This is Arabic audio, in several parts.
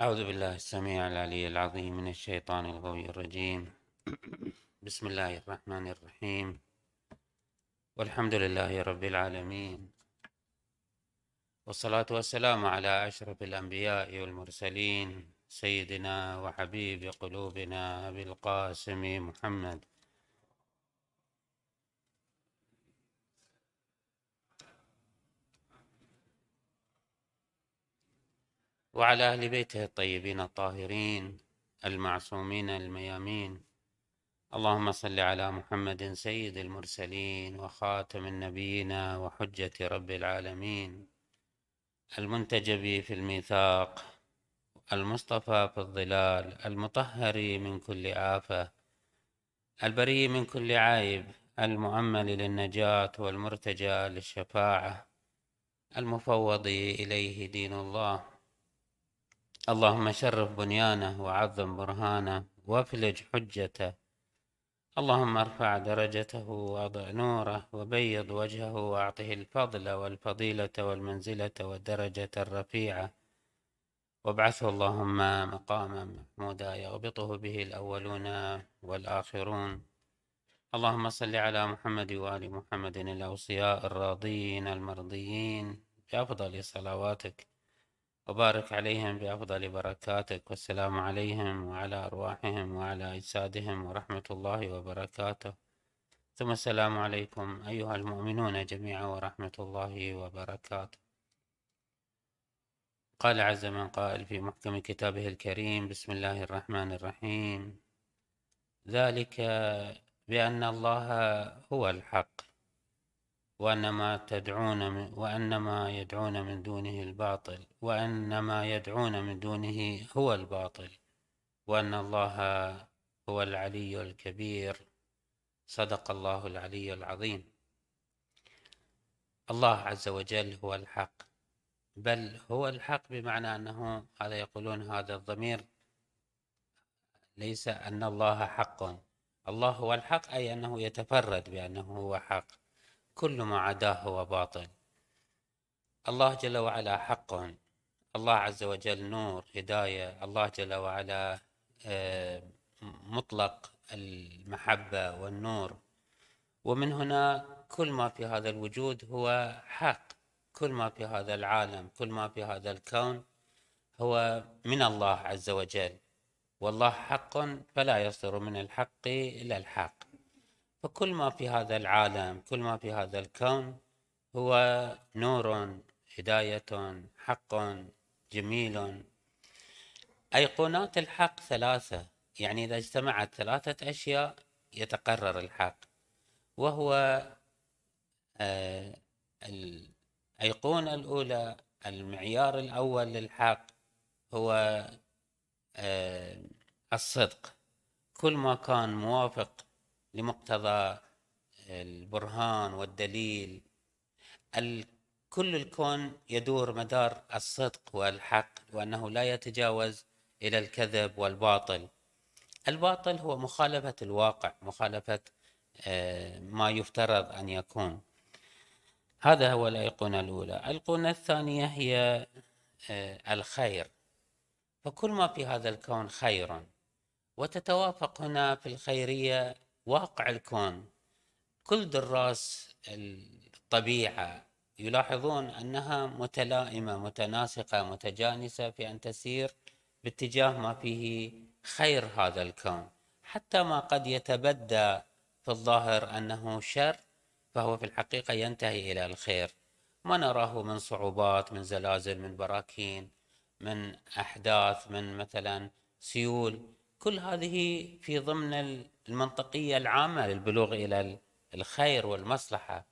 أعوذ بالله السميع العلي العظيم من الشيطان الغوي الرجيم. بسم الله الرحمن الرحيم. والحمد لله رب العالمين. والصلاة والسلام على أشرف الأنبياء والمرسلين سيدنا وحبيب قلوبنا أبي القاسم محمد. وعلى أهل بيته الطيبين الطاهرين المعصومين الميامين. اللهم صل على محمد سيد المرسلين وخاتم النبيين وحجة رب العالمين. المنتجب في الميثاق المصطفى في الظلال المطهر من كل آفة البري من كل عيب المؤمل للنجاة والمرتجى للشفاعة المفوض إليه دين الله. اللهم شرف بنيانه وعظم برهانه وافلج حجته. اللهم ارفع درجته واضع نوره وبيض وجهه واعطه الفضل والفضيلة والمنزلة والدرجة الرفيعة. وابعثه اللهم مقاما محمودا يغبطه به الأولون والآخرون. اللهم صل على محمد وآل محمد الأوصياء الراضين المرضيين. بافضل صلواتك. وبارك عليهم بأفضل بركاتك والسلام عليهم وعلى أرواحهم وعلى أجسادهم ورحمة الله وبركاته. ثم السلام عليكم أيها المؤمنون جميعا ورحمة الله وبركاته. قال عز من قائل في محكم كتابه الكريم بسم الله الرحمن الرحيم. ذلك بأن الله هو الحق. وأن ما تدعون من يدعون من دونه الباطل. وأن ما يدعون من دونه هو الباطل. وأن الله هو العلي الكبير. صدق الله العلي العظيم. الله عز وجل هو الحق. بل هو الحق بمعنى أنه هذا يقولون هذا الضمير ليس أن الله حق. الله هو الحق أي أنه يتفرد بأنه هو حق. كل ما عداه هو باطل. الله جل وعلا حق الله عز وجل نور هداية. الله جل وعلا آه، مطلق المحبة والنور. ومن هنا كل ما في هذا الوجود هو حق. كل ما في هذا العالم كل ما في هذا الكون هو من الله عز وجل. والله حق فلا يصدر من الحق إلى الحق. فكل ما في هذا العالم كل ما في هذا الكون هو نور هداية حق جميل. أيقونات الحق ثلاثة يعني إذا اجتمعت ثلاثة أشياء يتقرر الحق. وهو آه، الأيقونة الأولى المعيار الأول للحق هو آه، الصدق. كل ما كان موافق لمقتضى البرهان والدليل. كل الكون يدور مدار الصدق والحق وأنه لا يتجاوز إلى الكذب والباطل. الباطل هو مخالفة الواقع مخالفة آه، ما يفترض أن يكون. هذا هو الأيقونة الأولى. الأيقونة الثانية هي آه، الخير. فكل ما في هذا الكون خير وتتوافق هنا في الخيرية واقع الكون. كل دراس الطبيعة يلاحظون أنها متلائمة متناسقة متجانسة في أن تسير باتجاه ما فيه خير هذا الكون. حتى ما قد يتبدى في الظاهر أنه شر فهو في الحقيقة ينتهي إلى الخير. ما نراه من صعوبات من زلازل من براكين من أحداث من مثلا سيول. كل هذه في ضمن المنطقية العامة للبلوغ إلى الخير والمصلحة.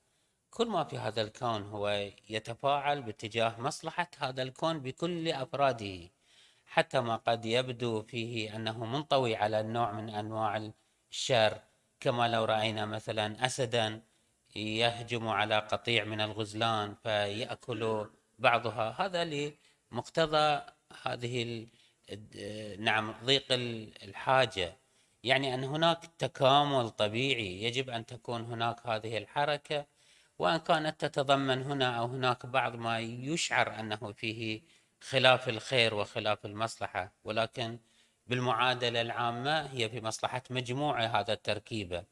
كل ما في هذا الكون هو يتفاعل باتجاه مصلحة هذا الكون بكل أفراده. حتى ما قد يبدو فيه أنه منطوي على النوع من أنواع الشر. كما لو رأينا مثلا أسدا يهجم على قطيع من الغزلان فيأكل بعضها. هذا لمقتضى هذه نعم ضيق الحاجة. يعني أن هناك تكامل طبيعي يجب أن تكون هناك هذه الحركة وأن كانت تتضمن هنا أو هناك بعض ما يشعر أنه فيه خلاف الخير وخلاف المصلحة. ولكن بالمعادلة العامة هي في مصلحة مجموعة هذا التركيبة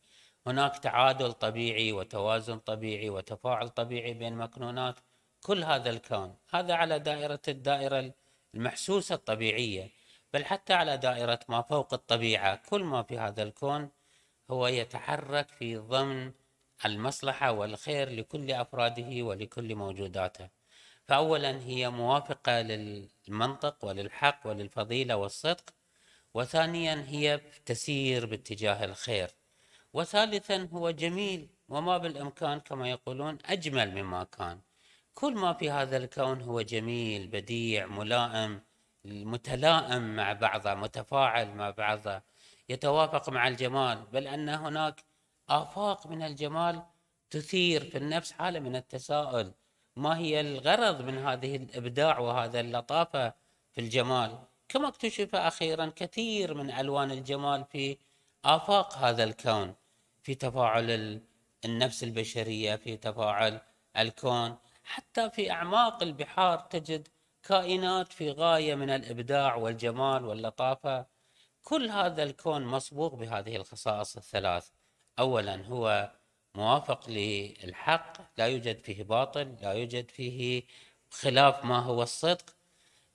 هناك تعادل طبيعي وتوازن طبيعي وتفاعل طبيعي بين مكنونات كل هذا الكون. هذا على دائرة الدائرة المحسوسة الطبيعية بل حتى على دائرة ما فوق الطبيعة كل ما في هذا الكون هو يتحرك في ضمن المصلحة والخير لكل أفراده ولكل موجوداته. فأولا هي موافقة للمنطق وللحق وللفضيلة والصدق وثانيا هي تسير باتجاه الخير. وثالثا هو جميل وما بالإمكان كما يقولون أجمل مما كان. كل ما في هذا الكون هو جميل بديع ملائم متلائم مع بعضه متفاعل مع بعضه يتوافق مع الجمال. بل أن هناك آفاق من الجمال تثير في النفس حالة من التساؤل. ما هي الغرض من هذه الإبداع وهذا اللطافة في الجمال؟ كما اكتشف أخيرا كثير من ألوان الجمال في آفاق هذا الكون في تفاعل النفس البشرية في تفاعل الكون. حتى في أعماق البحار تجد كائنات في غاية من الإبداع والجمال واللطافة. كل هذا الكون مصبوغ بهذه الخصائص الثلاث. أولا هو موافق للحق لا يوجد فيه باطل لا يوجد فيه خلاف ما هو الصدق.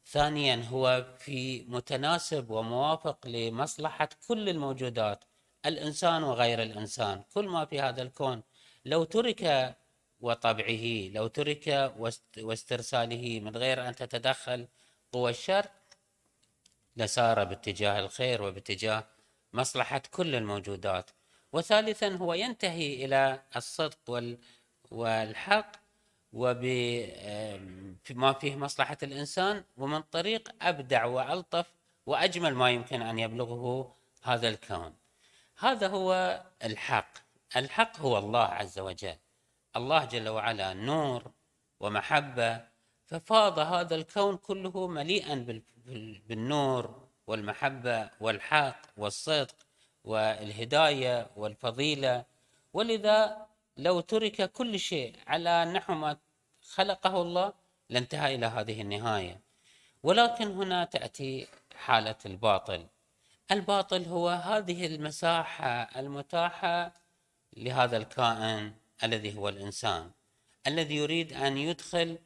ثانيا هو في متناسب وموافق لمصلحة كل الموجودات الإنسان وغير الإنسان. كل ما في هذا الكون لو ترك وطبعه. لو ترك واسترساله من غير أن تتدخل قوى الشر. لسار باتجاه الخير وباتجاه مصلحة كل الموجودات. وثالثا هو ينتهي إلى الصدق والحق وبما فيه مصلحة الإنسان ومن طريق أبدع وألطف وأجمل ما يمكن أن يبلغه هذا الكون. هذا هو الحق. الحق هو الله عز وجل. الله جل وعلا نور ومحبة ففاض هذا الكون كله مليئا بالنور والمحبة والحق والصدق والهداية والفضيلة. ولذا لو ترك كل شيء على نحو ما خلقه الله لانتهى إلى هذه النهاية. ولكن هنا تأتي حالة الباطل. الباطل هو هذه المساحة المتاحة لهذا الكائن. الذي هو الإنسان الذي يريد أن يدخل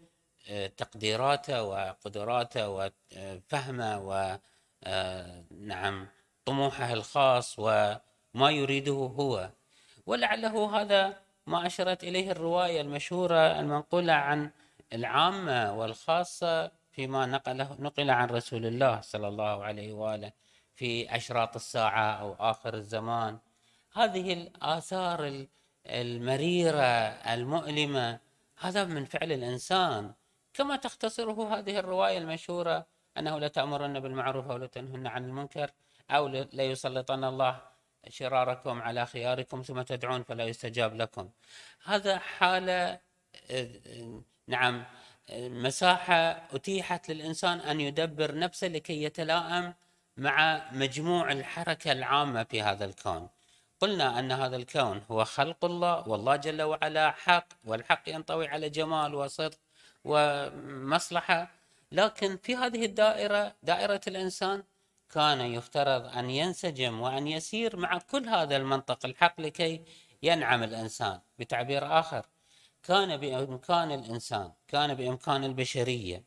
آه، تقديراته وقدراته وفهمه ونعم آه، طموحه الخاص وما يريده هو. ولعله هذا ما أشرت إليه الرواية المشهورة المنقولة عن العامة والخاصة فيما نقله نقل عن رسول الله صلى الله عليه وآله في أشراط الساعة أو آخر الزمان. هذه الآثار المريرة المؤلمة هذا من فعل الإنسان. كما تختصره هذه الرواية المشهورة أنه لتأمرن بالمعروف أو لتنهن عن المنكر أو ليسلطن الله شراركم على خياركم ثم تدعون فلا يستجاب لكم. هذا حالة نعم مساحة أتيحت للإنسان أن يدبر نفسه لكي يتلائم مع مجموع الحركة العامة في هذا الكون. قلنا أن هذا الكون هو خلق الله والله جل وعلا حق والحق ينطوي على جمال وصدق ومصلحة. لكن في هذه الدائرة دائرة الإنسان كان يفترض أن ينسجم وأن يسير مع كل هذا المنطق الحق لكي ينعم الإنسان بتعبير آخر. كان بإمكان الإنسان كان بإمكان البشرية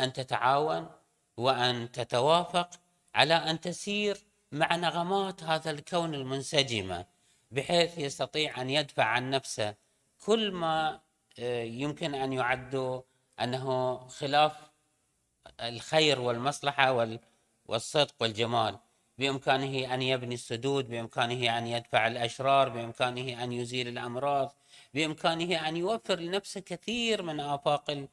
أن تتعاون وأن تتوافق على أن تسير مع نغمات هذا الكون المنسجمة بحيث يستطيع أن يدفع عن نفسه كل ما آه، يمكن أن يعد أنه خلاف الخير والمصلحة والصدق والجمال. بإمكانه أن يبني السدود بإمكانه أن يدفع الأشرار بإمكانه أن يزيل الأمراض بإمكانه أن يوفر لنفسه كثير من آفاق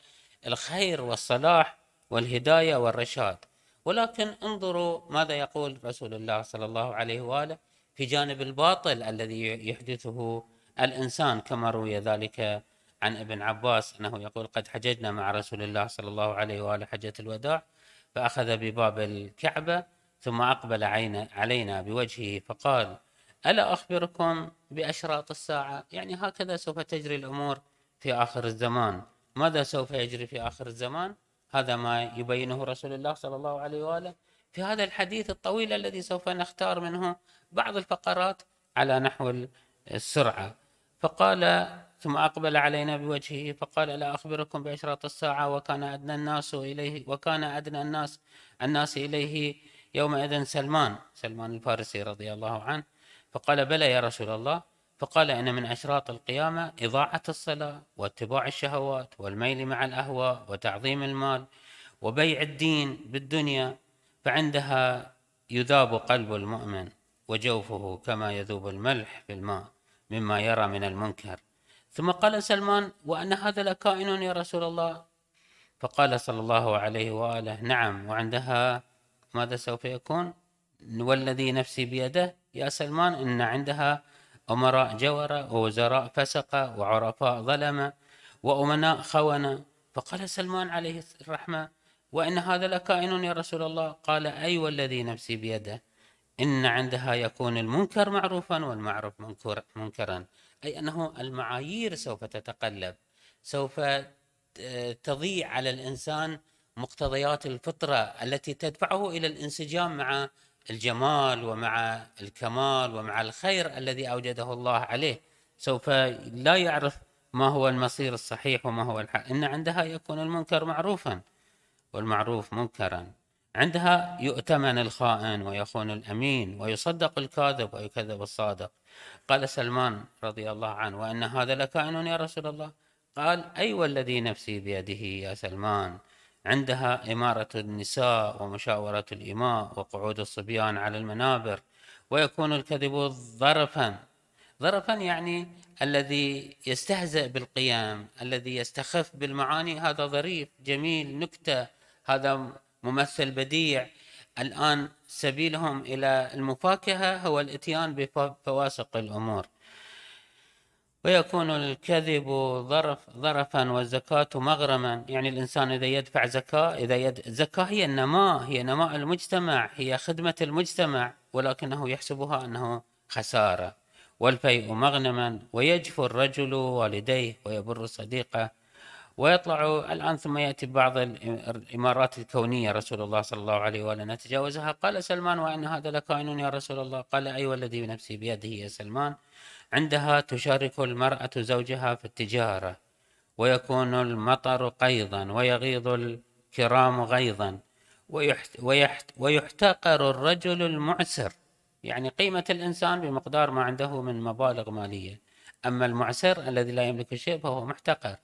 الخير والصلاح والهداية والرشاد. ولكن انظروا ماذا يقول رسول الله صلى الله عليه وآله في جانب الباطل الذي يحدثه الإنسان كما روي ذلك عن ابن عباس أنه يقول قد حججنا مع رسول الله صلى الله عليه وآله حجة الوداع فأخذ بباب الكعبة ثم أقبل علينا بوجهه فقال ألا أخبركم بأشراط الساعة؟ يعني هكذا سوف تجري الأمور في آخر الزمان. ماذا سوف يجري في آخر الزمان؟ هذا ما يبينه رسول الله صلى الله عليه وآله. في هذا الحديث الطويل الذي سوف نختار منه بعض الفقرات على نحو السرعة. فقال ثم أقبل علينا بوجهه فقال لا أخبركم بأشراط الساعة وكان أدنى الناس إليه وكان أدنى الناس الناس إليه يومئذ سلمان سلمان الفارسي رضي الله عنه. فقال بلى يا رسول الله فقال إن من أشراط القيامة إضاعة الصلاة واتباع الشهوات والميل مع الأهواء وتعظيم المال وبيع الدين بالدنيا فعندها يذاب قلب المؤمن وجوفه كما يذوب الملح في الماء مما يرى من المنكر. ثم قال سلمان وأن هذا لكائن يا رسول الله؟ فقال صلى الله عليه وآله نعم. وعندها ماذا سوف يكون؟ والذي نفسي بيده يا سلمان إن عندها أمراء جورة ووزراء فسقة وعرفاء ظلمة وأمناء خونة فقال سلمان عليه الرحمة وإن هذا لكائن يا رسول الله. قال أي والذي نفسي بيده. إن عندها يكون المنكر معروفا والمعروف منكرا. أي أنه المعايير سوف تتقلب سوف تضيع على الإنسان مقتضيات الفطرة التي تدفعه إلى الانسجام مع الجمال ومع الكمال ومع الخير الذي أوجده الله عليه سوف لا يعرف ما هو المصير الصحيح وما هو الحق إن عندها يكون المنكر معروفا والمعروف منكرا. عندها يؤتمن الخائن ويخون الأمين ويصدق الكاذب ويكذب الصادق. قال سلمان رضي الله عنه وأن هذا لكائن يا رسول الله؟ قال أي والذي نفسي بيده يا سلمان. عندها إمارة النساء ومشاورة الإماء وقعود الصبيان على المنابر ويكون الكذب ظرفا. ظرفا يعني الذي يستهزئ بالقيام الذي يستخف بالمعاني. هذا ظريف جميل نكتة. هذا ممثل بديع. الآن سبيلهم إلى المفاكهة هو الإتيان بفواسق الأمور. ويكون الكذب ظرف ظرفا والزكاة مغرما. يعني الإنسان إذا يدفع زكاة إذا يد... زكاة هي النماء هي نماء المجتمع هي خدمة المجتمع ولكنه يحسبها أنه خسارة. والفيء مغنما ويجفو الرجل والديه ويبر صديقه. ويطلع الآن ثم يأتي بعض الإمارات الكونية رسول الله صلى الله عليه وآله نتجاوزها. قال سلمان وإن هذا لكائن يا رسول الله. قال أي أيوة والذي بنفسي بيده يا سلمان عندها تشارك المرأة زوجها في التجارة ويكون المطر قيضا ويغيظ الكرام غيظا ويحت ويحت ويحتقر الرجل المعسر. يعني قيمة الإنسان بمقدار ما عنده من مبالغ مالية. أما المعسر الذي لا يملك شيء فهو محتقر.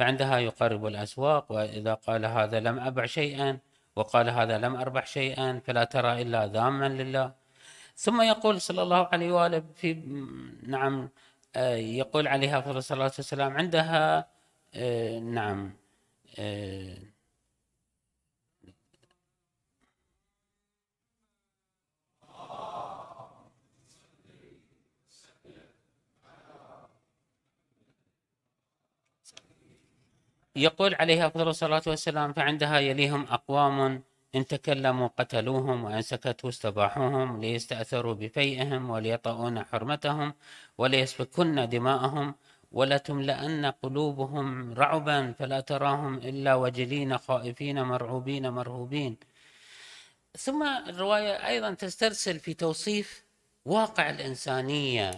فعندها يقرب الأسواق وإذا قال هذا لم أبع شيئا وقال هذا لم أربح شيئا فلا ترى إلا ذاما لله. ثم يقول صلى الله عليه وآله في نعم آه، يقول عليها أفضل الصلاة والسلام عندها آه، نعم يقول عليه أفضل الصلاة والسلام فعندها يليهم أقوام إن تكلموا قتلوهم وإن سكتوا استباحوهم ليستأثروا بفيئهم وليطؤون حرمتهم وليسفكن دماءهم ولتملأن قلوبهم رعبا فلا تراهم إلا وجلين خائفين مرعوبين مرهوبين. ثم الرواية أيضا تسترسل في توصيف واقع الإنسانية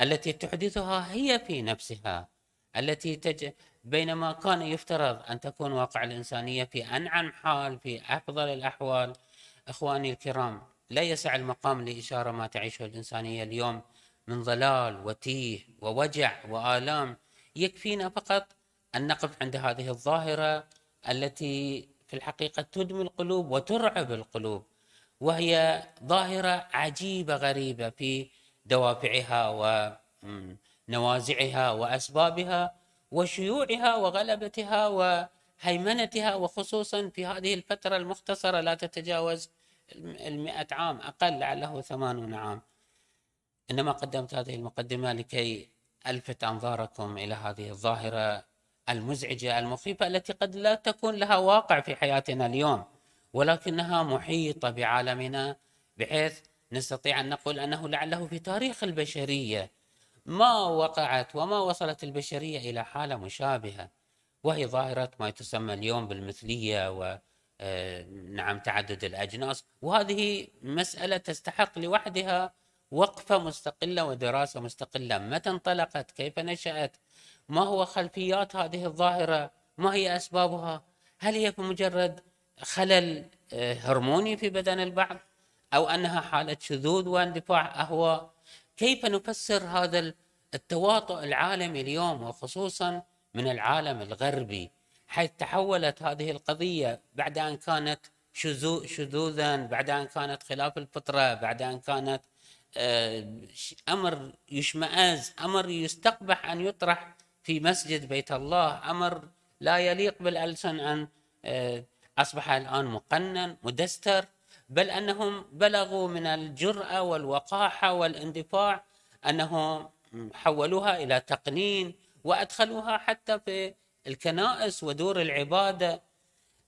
التي تحدثها هي في نفسها التي تج... بينما كان يفترض أن تكون واقع الإنسانية في أنعم حال في أفضل الأحوال. إخواني الكرام لا يسع المقام لإشارة ما تعيشه الإنسانية اليوم من ضلال وتيه ووجع وآلام. يكفينا فقط أن نقف عند هذه الظاهرة التي في الحقيقة تدمي القلوب وترعب القلوب وهي ظاهرة عجيبة غريبة في دوافعها ونوازعها وأسبابها. وشيوعها وغلبتها وهيمنتها وخصوصا في هذه الفترة المختصرة لا تتجاوز المئة عام أقل لعله ثمانون عام. إنما قدمت هذه المقدمة لكي ألفت أنظاركم إلى هذه الظاهرة المزعجة المخيفة التي قد لا تكون لها واقع في حياتنا اليوم ولكنها محيطة بعالمنا بحيث نستطيع أن نقول أنه لعله في تاريخ البشرية ما وقعت وما وصلت البشرية إلى حالة مشابهة وهي ظاهرة ما تسمى اليوم بالمثلية و آه، نعم تعدد الأجناس. وهذه مسألة تستحق لوحدها وقفة مستقلة ودراسة مستقلة. متى انطلقت؟ كيف نشأت؟ ما هو خلفيات هذه الظاهرة؟ ما هي أسبابها؟ هل هي بمجرد خلل آه، هرموني في بدن البعض؟ أو أنها حالة شذوذ واندفاع أهواء؟ كيف نفسر هذا التواطؤ العالمي اليوم وخصوصا من العالم الغربي حيث تحولت هذه القضية بعد أن كانت شذوذا بعد أن كانت خلاف الفطرة بعد أن كانت آه، أمر يشمئز أمر يستقبح أن يطرح في مسجد بيت الله أمر لا يليق بالألسن أن آه، أصبح الآن مقنن مدستر. بل أنهم بلغوا من الجرأة والوقاحة والاندفاع أنهم حولوها إلى تقنين وأدخلوها حتى في الكنائس ودور العبادة.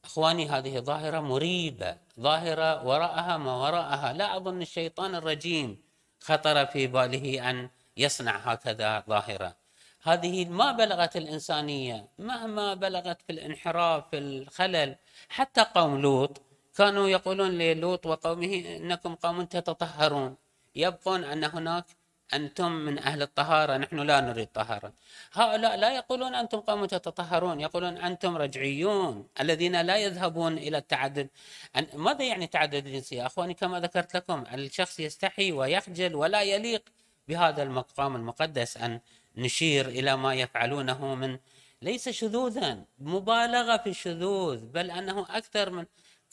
أخواني هذه ظاهرة مريبة ظاهرة وراءها ما وراءها. لا أظن الشيطان الرجيم خطر في باله أن يصنع هكذا ظاهرة. هذه ما بلغت الإنسانية مهما بلغت في الانحراف في الخلل حتى قوم لوط كانوا يقولون للوط وقومه إنكم قوم تتطهرون. يبقون أن هناك أنتم من أهل الطهارة نحن لا نريد طهارة. هؤلاء لا يقولون أنتم قوم تتطهرون يقولون أنتم رجعيون الذين لا يذهبون إلى التعدد. ماذا يعني تعدد الجنسية؟ أخواني كما ذكرت لكم الشخص يستحي ويخجل ولا يليق بهذا المقام المقدس أن نشير إلى ما يفعلونه من ليس شذوذا مبالغة في الشذوذ بل أنه أكثر من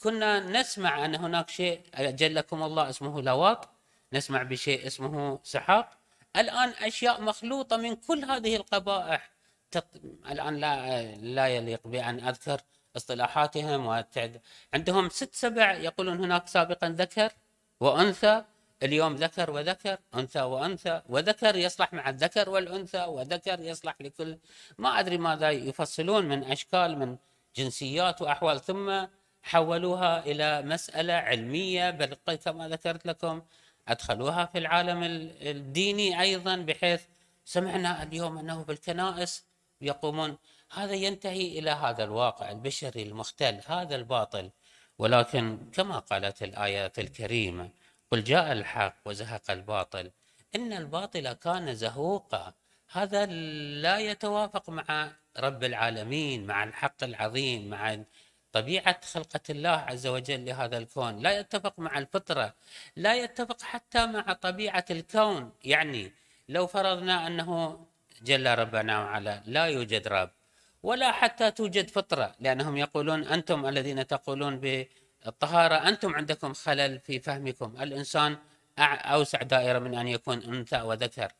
كنا نسمع أن هناك شيء جلكم الله اسمه لواط. نسمع بشيء اسمه سحاق. الآن أشياء مخلوطة من كل هذه القبائح. تط... الآن لا لا يليق بأن أذكر اصطلاحاتهم والتعد... عندهم ست سبع يقولون هناك سابقا ذكر وأنثى. اليوم ذكر وذكر أنثى وأنثى. وذكر يصلح مع الذكر والأنثى وذكر يصلح لكل. ما أدري ماذا يفصلون من أشكال من جنسيات وأحوال. ثم حولوها إلى مسألة علمية بل كما ذكرت لكم أدخلوها في العالم الديني أيضا بحيث سمعنا اليوم أنه بالكنائس يقومون. هذا ينتهي إلى هذا الواقع البشري المختل هذا الباطل. ولكن كما قالت الآيات الكريمة قل جاء الحق وزهق الباطل. إن الباطل كان زهوقا. هذا لا يتوافق مع رب العالمين مع الحق العظيم مع طبيعة خلقة الله عز وجل لهذا الكون. لا يتفق مع الفطرة لا يتفق حتى مع طبيعة الكون. يعني لو فرضنا أنه جل ربنا وعلا لا يوجد رب ولا حتى توجد فطرة لأنهم يقولون أنتم الذين تقولون بالطهارة أنتم عندكم خلل في فهمكم. الإنسان أوسع دائرة من أن يكون أنثى وذكر.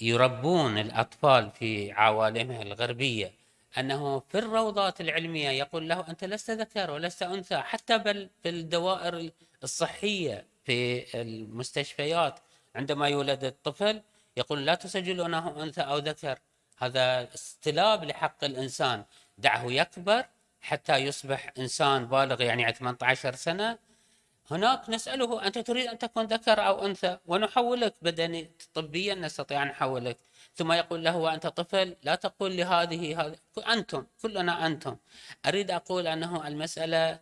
يربون الأطفال في عوالمه الغربية. أنه في الروضات العلمية يقول له أنت لست ذكر ولست أنثى حتى بل في الدوائر الصحية في المستشفيات عندما يولد الطفل يقول لا تسجلونه أنثى أو ذكر. هذا استلاب لحق الإنسان. دعه يكبر حتى يصبح إنسان بالغ يعني 18 سنة. هناك نسأله أنت تريد أن تكون ذكر أو أنثى؟ ونحولك بدني طبيا نستطيع أن نحولك. ثم يقول له وأنت طفل لا تقول لهذه هذه أنتم كلنا أنتم. أريد أقول أنه المسألة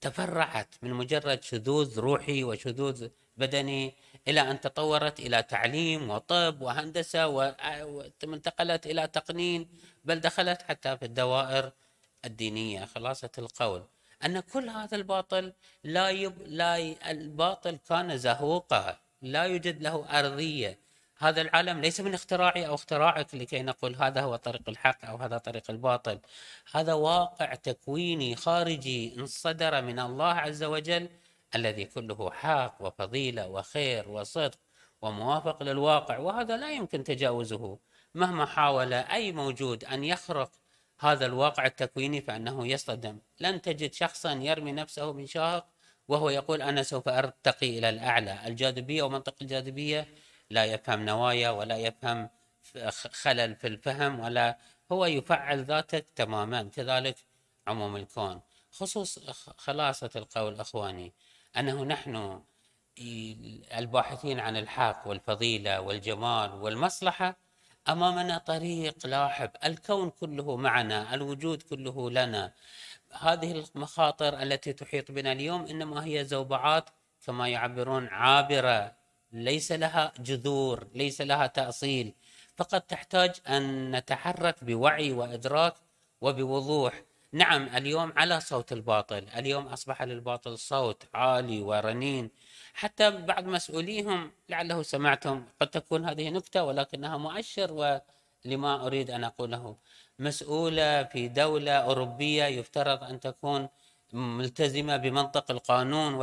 تفرعت من مجرد شذوذ روحي وشذوذ بدني إلى أن تطورت إلى تعليم وطب وهندسة وانتقلت إلى تقنين بل دخلت حتى في الدوائر الدينية خلاصة القول. أن كل هذا الباطل لا يب... لا الباطل كان زهوقا لا يوجد له أرضية. هذا العالم ليس من اختراعي أو اختراعك لكي نقول هذا هو طريق الحق أو هذا طريق الباطل. هذا واقع تكويني خارجي انصدر من الله عز وجل الذي كله حق وفضيلة وخير وصدق وموافق للواقع وهذا لا يمكن تجاوزه. مهما حاول أي موجود أن يخرق هذا الواقع التكويني فإنه يصطدم. لن تجد شخصا يرمي نفسه من شاهق وهو يقول أنا سوف أرتقي إلى الأعلى. الجاذبية ومنطق الجاذبية لا يفهم نوايا ولا يفهم خلل في الفهم ولا هو يفعل ذاته تماما كذلك عموم الكون. خصوص خلاصة القول أخواني أنه نحن الباحثين عن الحق والفضيلة والجمال والمصلحة أمامنا طريق لاحب الكون كله معنا الوجود كله لنا. هذه المخاطر التي تحيط بنا اليوم إنما هي زوبعات كما يعبرون عابرة ليس لها جذور ليس لها تأصيل. فقط تحتاج أن نتحرك بوعي وإدراك وبوضوح. نعم اليوم على صوت الباطل. اليوم أصبح للباطل صوت عالي ورنين. حتى بعض مسؤوليهم لعله سمعتم قد تكون هذه نكتة ولكنها مؤشر ولما أريد أن أقوله. مسؤولة في دولة أوروبية يفترض أن تكون ملتزمة بمنطق القانون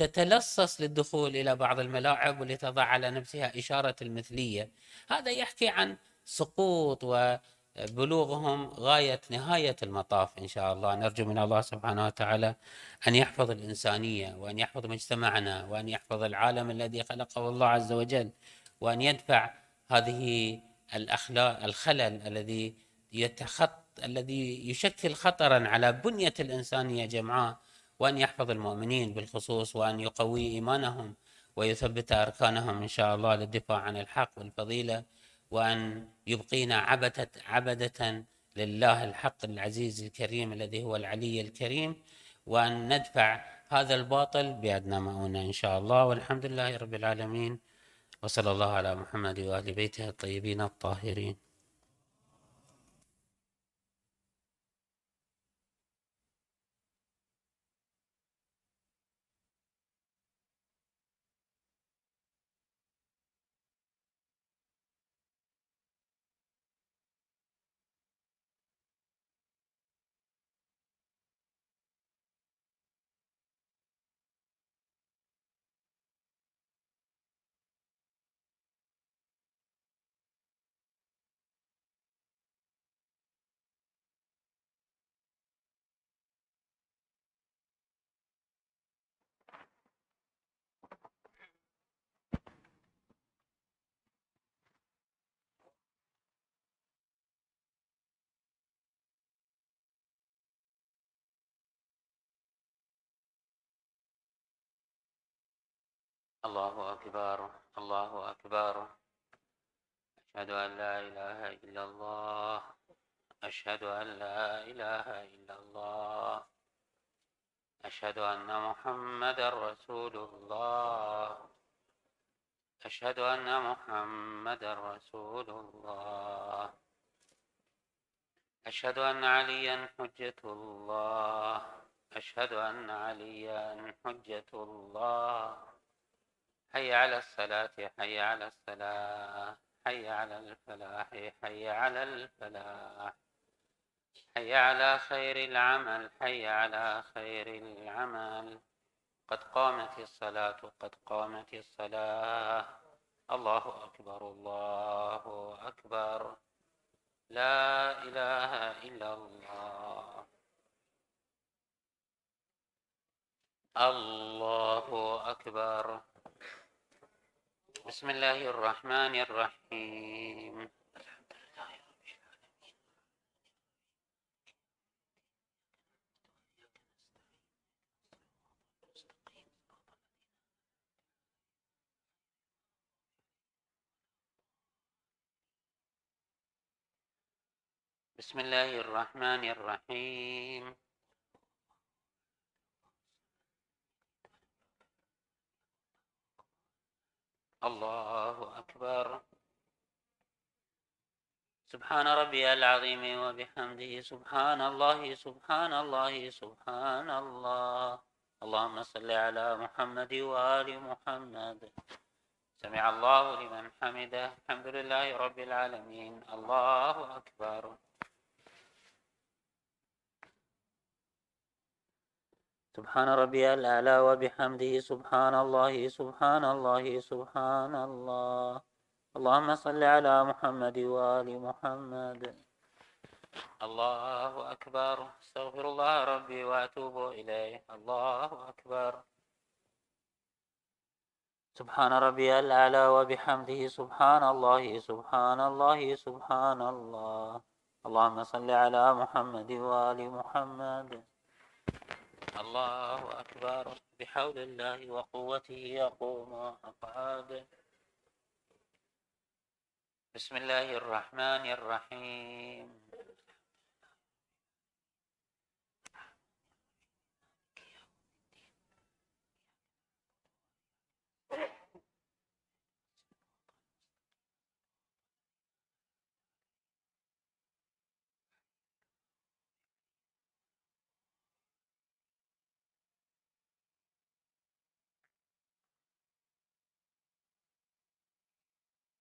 تتلصص للدخول إلى بعض الملاعب ولتضع على نفسها إشارة المثلية. هذا يحكي عن سقوط وبلوغهم غاية نهاية المطاف إن شاء الله. نرجو من الله سبحانه وتعالى أن يحفظ الإنسانية وأن يحفظ مجتمعنا وأن يحفظ العالم الذي خلقه الله عز وجل وأن يدفع هذه الاخلاق الخلل الذي يتخط الذي يشكل خطرا على بنية الإنسانية جمعاء. وأن يحفظ المؤمنين بالخصوص وأن يقوي إيمانهم ويثبت أركانهم إن شاء الله للدفاع عن الحق والفضيلة وأن يبقينا عبده عبدة لله الحق العزيز الكريم الذي هو العلي الكريم وأن ندفع هذا الباطل بأدنى مؤونة إن شاء الله والحمد لله رب العالمين وصلى الله على محمد وآل بيته الطيبين الطاهرين الله أكبر الله أكبر. أشهد أن لا إله إلا الله. أشهد أن لا إله إلا الله. أشهد أن محمد رسول الله. أشهد أن محمد رسول الله. أشهد أن عليا حجة الله. أشهد أن عليا حجة الله. حي على الصلاة حي على الصلاة حي على الفلاح حي على الفلاح. حي على خير العمل حي على خير العمل. قد قامت الصلاة قد قامت الصلاة. الله أكبر الله أكبر. لا إله إلا الله. الله أكبر. بسم الله الرحمن الرحيم. بسم الله الرحمن الرحيم. الله أكبر. سبحان ربي العظيم وبحمده. سبحان الله سبحان الله سبحان الله. اللهم صل على محمد وآل محمد. سمع الله لمن حمده. الحمد لله رب العالمين. الله أكبر. سبحان ربي الأعلى وبحمده سبحان الله سبحان الله سبحان الله. اللهم صل على محمد وآل محمد. الله أكبر. استغفر الله ربي وأتوب إليه. الله أكبر. سبحان ربي الأعلى وبحمده سبحان الله سبحان الله سبحان الله. اللهم صل على محمد وآل محمد. الله أكبر. بحول الله وقوته يقوم أقعاد بسم الله الرحمن الرحيم.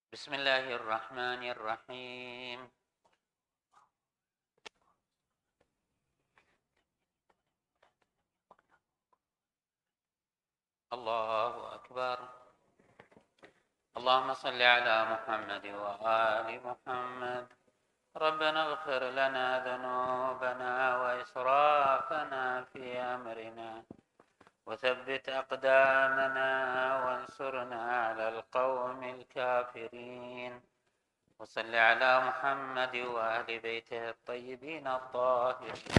بسم الله الرحمن الرحيم. الله أكبر. اللهم صل على محمد وآل محمد. ربنا اغفر لنا ذنوبنا وإسرافنا في أمرنا. وثبت أقدامنا وانصرنا على القوم الكافرين. وصل على محمد وأهل بيته الطيبين الطاهرين.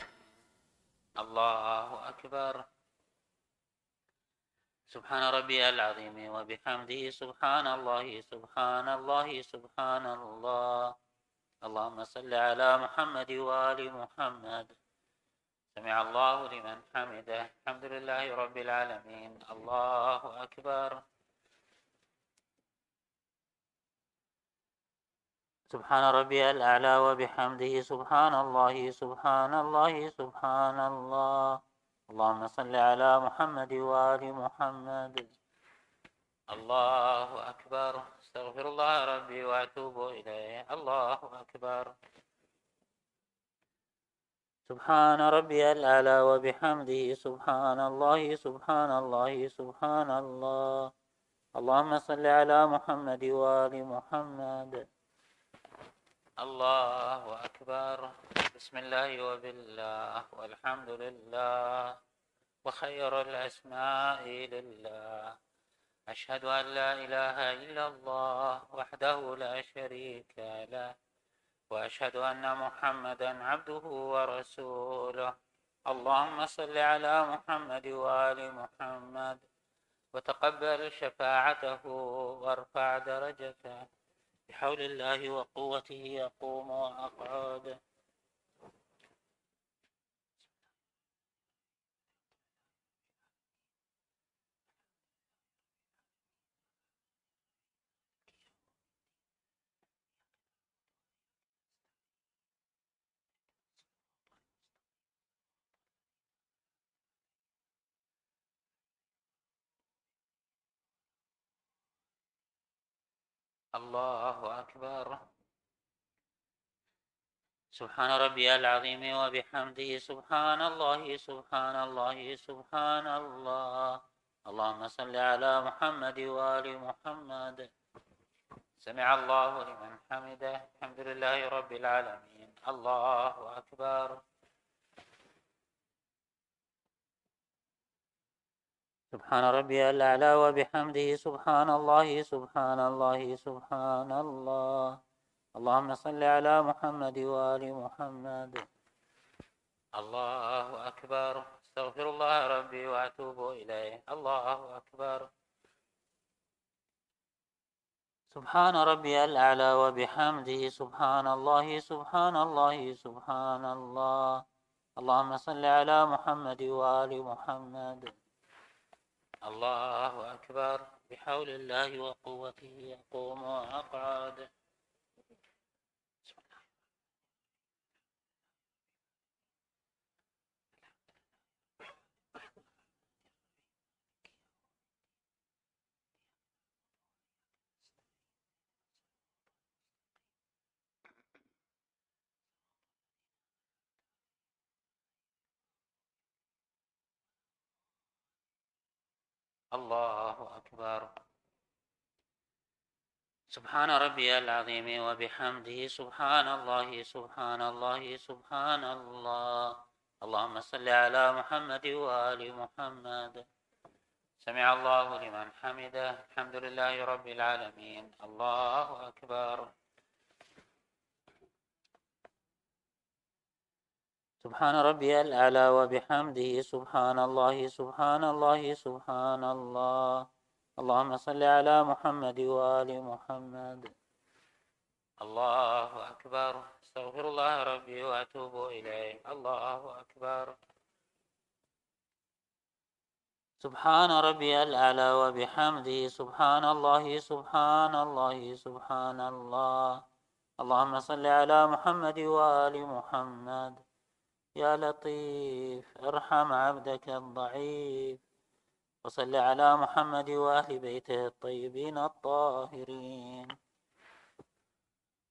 الله أكبر. سبحان ربي العظيم وبحمده سبحان الله سبحان الله سبحان الله. اللهم صل على محمد وآل محمد. سمع الله لمن حمده. الحمد لله رب العالمين. الله أكبر. سبحان ربي الأعلى وبحمده. سبحان الله سبحان الله سبحان الله. اللهم صل على محمد وآل محمد. الله أكبر. استغفر الله ربي وأتوب إليه. الله أكبر. سبحان ربي الأعلى وبحمده سبحان الله سبحان الله سبحان الله. اللهم صل على محمد وآل محمد. الله أكبر. بسم الله وبالله والحمد لله وخير الأسماء لله. أشهد أن لا إله إلا الله وحده لا شريك له. وأشهد أن محمدا عبده ورسوله. اللهم صل على محمد وآل محمد وتقبل شفاعته وارفع درجته. بحول الله وقوته أقوم وأقعد. الله أكبر. سبحان ربي العظيم وبحمده سبحان الله سبحان الله سبحان الله. اللهم صل على محمد وآل محمد. سمع الله لمن حمده. الحمد لله رب العالمين. الله أكبر. سبحان ربي الأعلى وبحمده سبحان الله سبحان الله سبحان الله. اللهم صل على محمد وآل محمد. الله أكبر. استغفر الله ربي وأتوب إليه. الله أكبر. سبحان ربي الأعلى وبحمده سبحان الله سبحان الله سبحان الله. اللهم صل على محمد وآل محمد. الله أكبر. بحول الله وقوته أقوم وأقعد الله أكبر. سبحان ربي العظيم وبحمده سبحان الله سبحان الله سبحان الله. اللهم صل على محمد وآل محمد. سمع الله لمن حمده. الحمد لله رب العالمين. الله أكبر. سبحان ربي الأعلى وبحمده سبحان الله سبحان الله سبحان الله. اللهم صل على محمد وآل محمد. الله أكبر. استغفر الله ربي وأتوب إليه. الله أكبر. سبحان ربي الأعلى وبحمده سبحان الله سبحان الله سبحان الله. اللهم صل على محمد وآل محمد. يا لطيف ارحم عبدك الضعيف. وصل على محمد وأهل بيته الطيبين الطاهرين.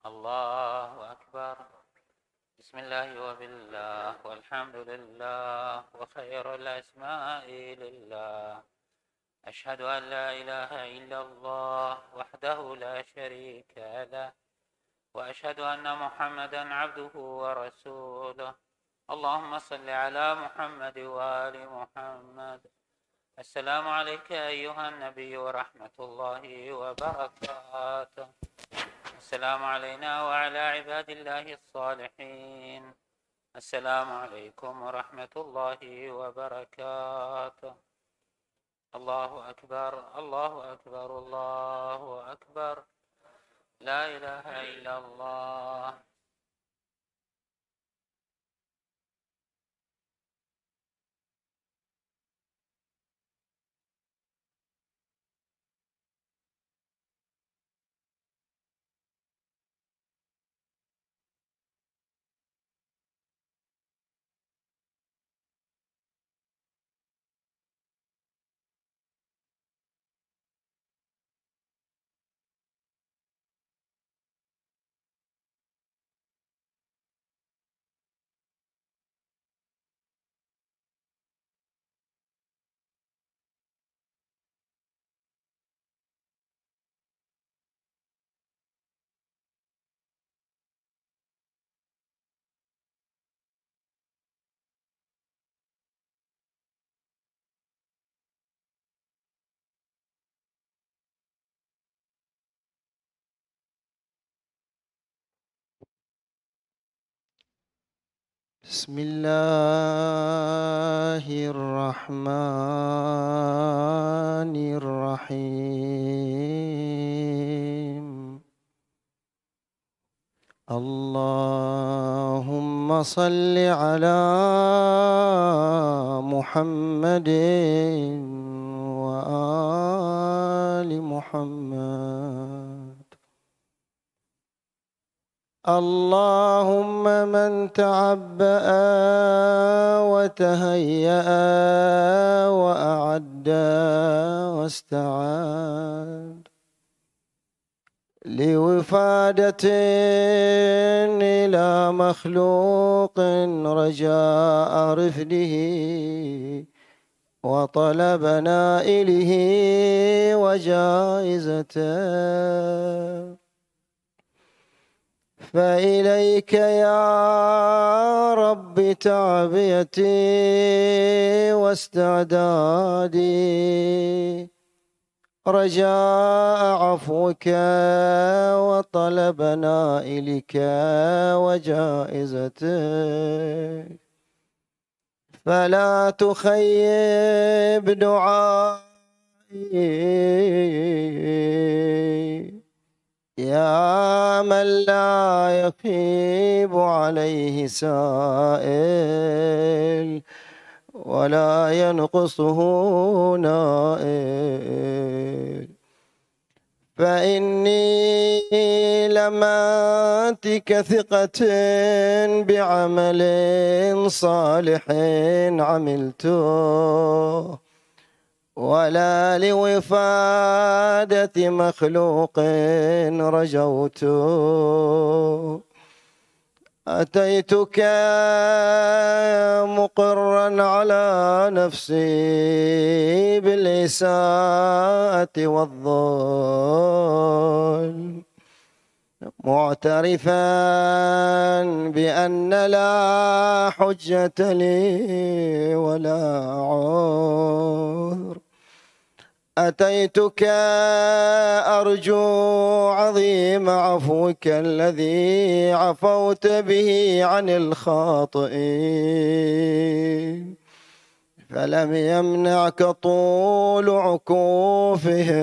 الله أكبر. بسم الله وبالله والحمد لله وخير الأسماء لله. أشهد أن لا إله إلا الله وحده لا شريك له. وأشهد أن محمدا عبده ورسوله. اللهم صل على محمد وآل محمد. السلام عليك أيها النبي ورحمة الله وبركاته. السلام علينا وعلى عباد الله الصالحين. السلام عليكم ورحمة الله وبركاته. الله أكبر الله أكبر الله أكبر. لا إله إلا الله. بسم الله الرحمن الرحيم. اللهم صل على محمد وآل محمد. اللهم من تعبأ وتهيأ وأعد واستعاد لوفادة إلى مخلوق رجاء رفده وطلب نائله وجائزته. فإليك يا رب تعبيتي واستعدادي. رجاء عفوك وطلب نائلك وجائزتك فلا تخيب دعائي. يا من لا يخيب عليه سائل ولا ينقصه نائل. فإني لماتك ثقة بعمل صالح عملته. ولا لوفادة مخلوق رجوت. أتيتك مقرا على نفسي بالإساءة والظلم معترفا بأن لا حجة لي ولا عذر. أتيتك أرجو عظيم عفوك الذي عفوت به عن الخاطئين فلم يمنعك طول عكوفهم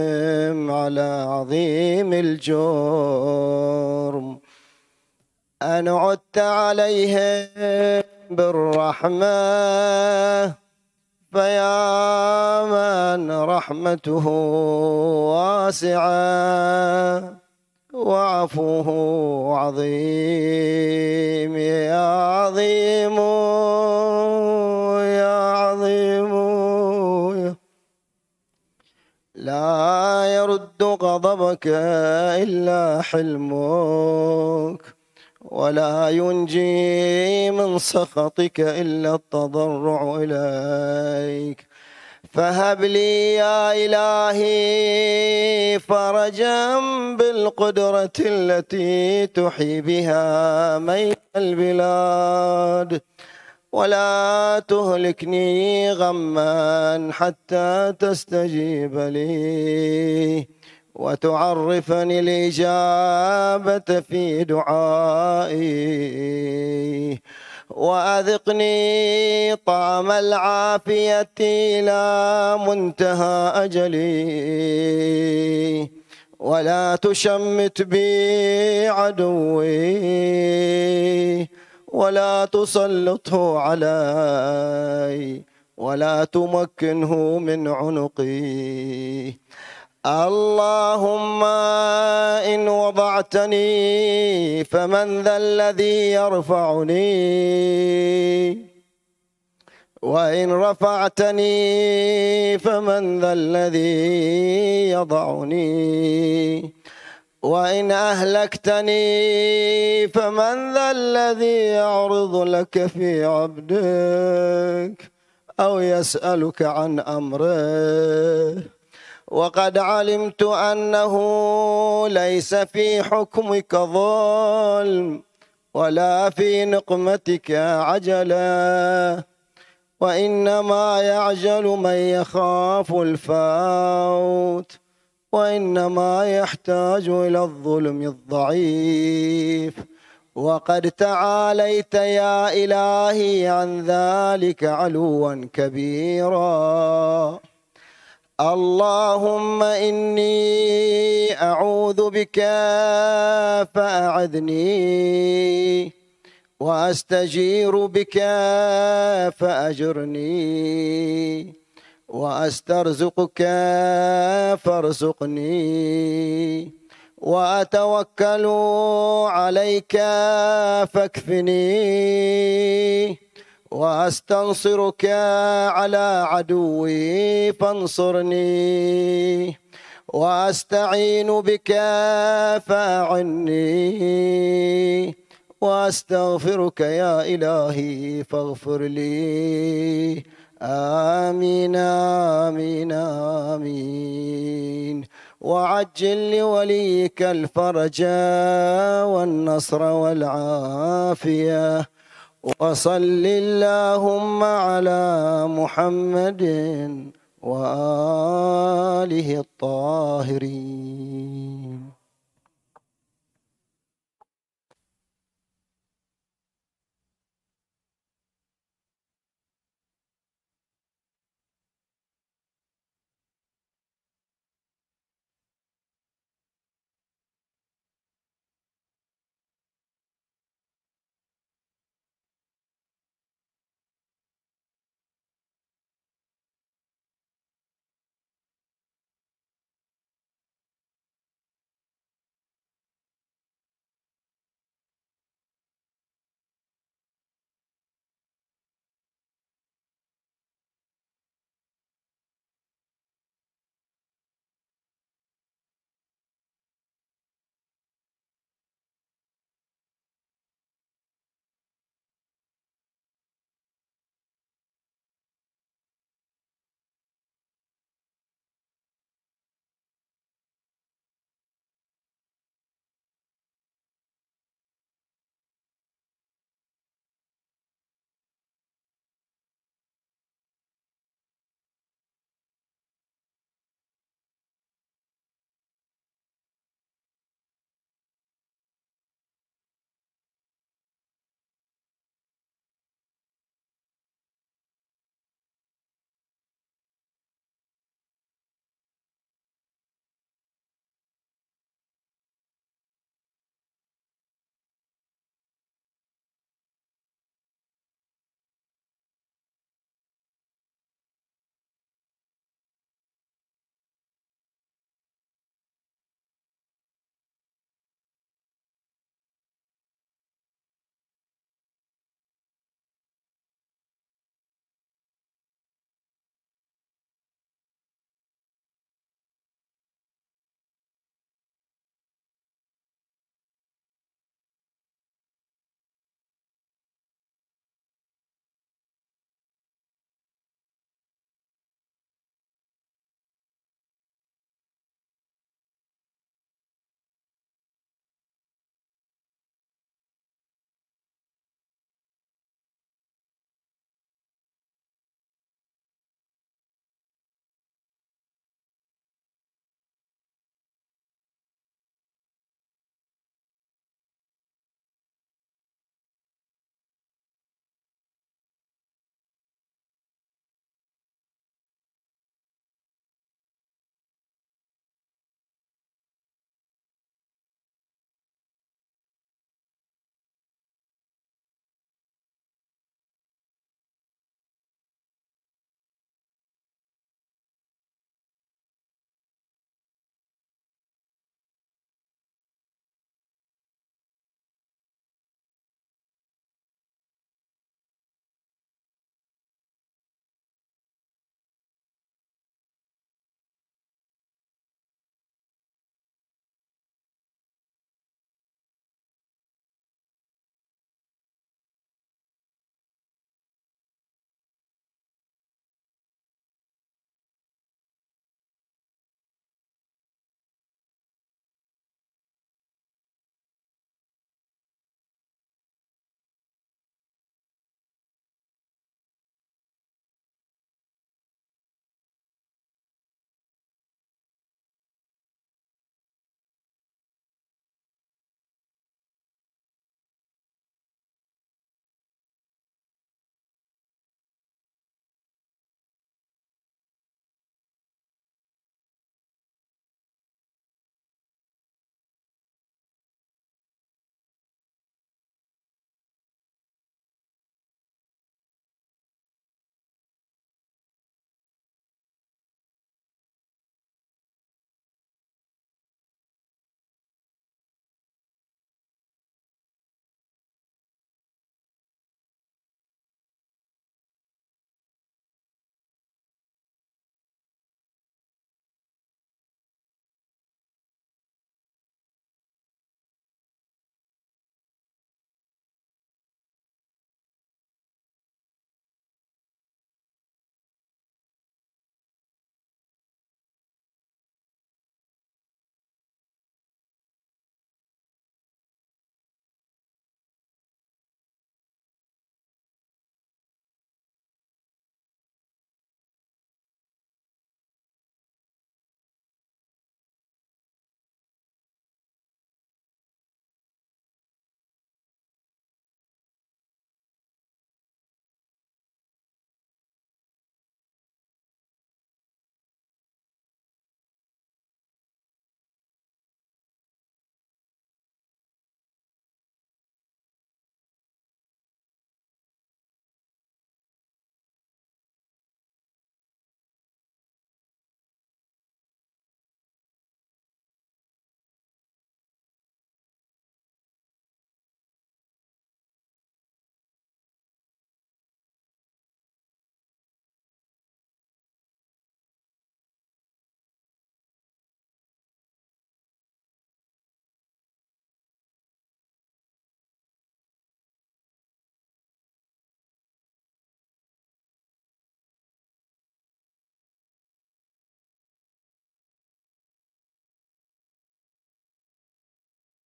على عظيم الجرم. أن عدت عليهم بالرحمة. فيا من رحمته واسعة وعفوه عظيم. يا عظيم يا عظيم لا يرد غضبك إلا حلمك. ولا ينجي من سخطك إلا التضرع إليك. فهب لي يا إلهي فرجا بالقدرة التي تحيي بها ميت البلاد. ولا تهلكني غما حتى تستجيب لي. وتعرفني الإجابة في دعائي. وأذقني طعم العافية إلى منتهى أجلي. ولا تشمت بي عدوي. ولا تسلطه علي. ولا تمكنه من عنقي. اللهم إن وضعتني فمن ذا الذي يرفعني؟ وإن رفعتني فمن ذا الذي يضعني؟ وإن أهلكتني فمن ذا الذي يعرض لك في عبدك أو يسألك عن أمره وقد علمت أنه ليس في حكمك ظلم ولا في نقمتك عجلا وإنما يعجل من يخاف الفوت وإنما يحتاج إلى الظلم الضعيف. وقد تعاليت يا إلهي عن ذلك علوا كبيرا. اللهم إني أعوذ بك فأعذني وأستجير بك فأجرني وأسترزقك فارزقني وأتوكل عليك فاكفني وأستنصرك على عدوي فانصرني. وأستعين بك فاعني. وأستغفرك يا إلهي فاغفر لي. آمين آمين آمين. وعجل لوليك الفرج والنصر والعافية. وصل اللهم على محمد وآله الطاهرين.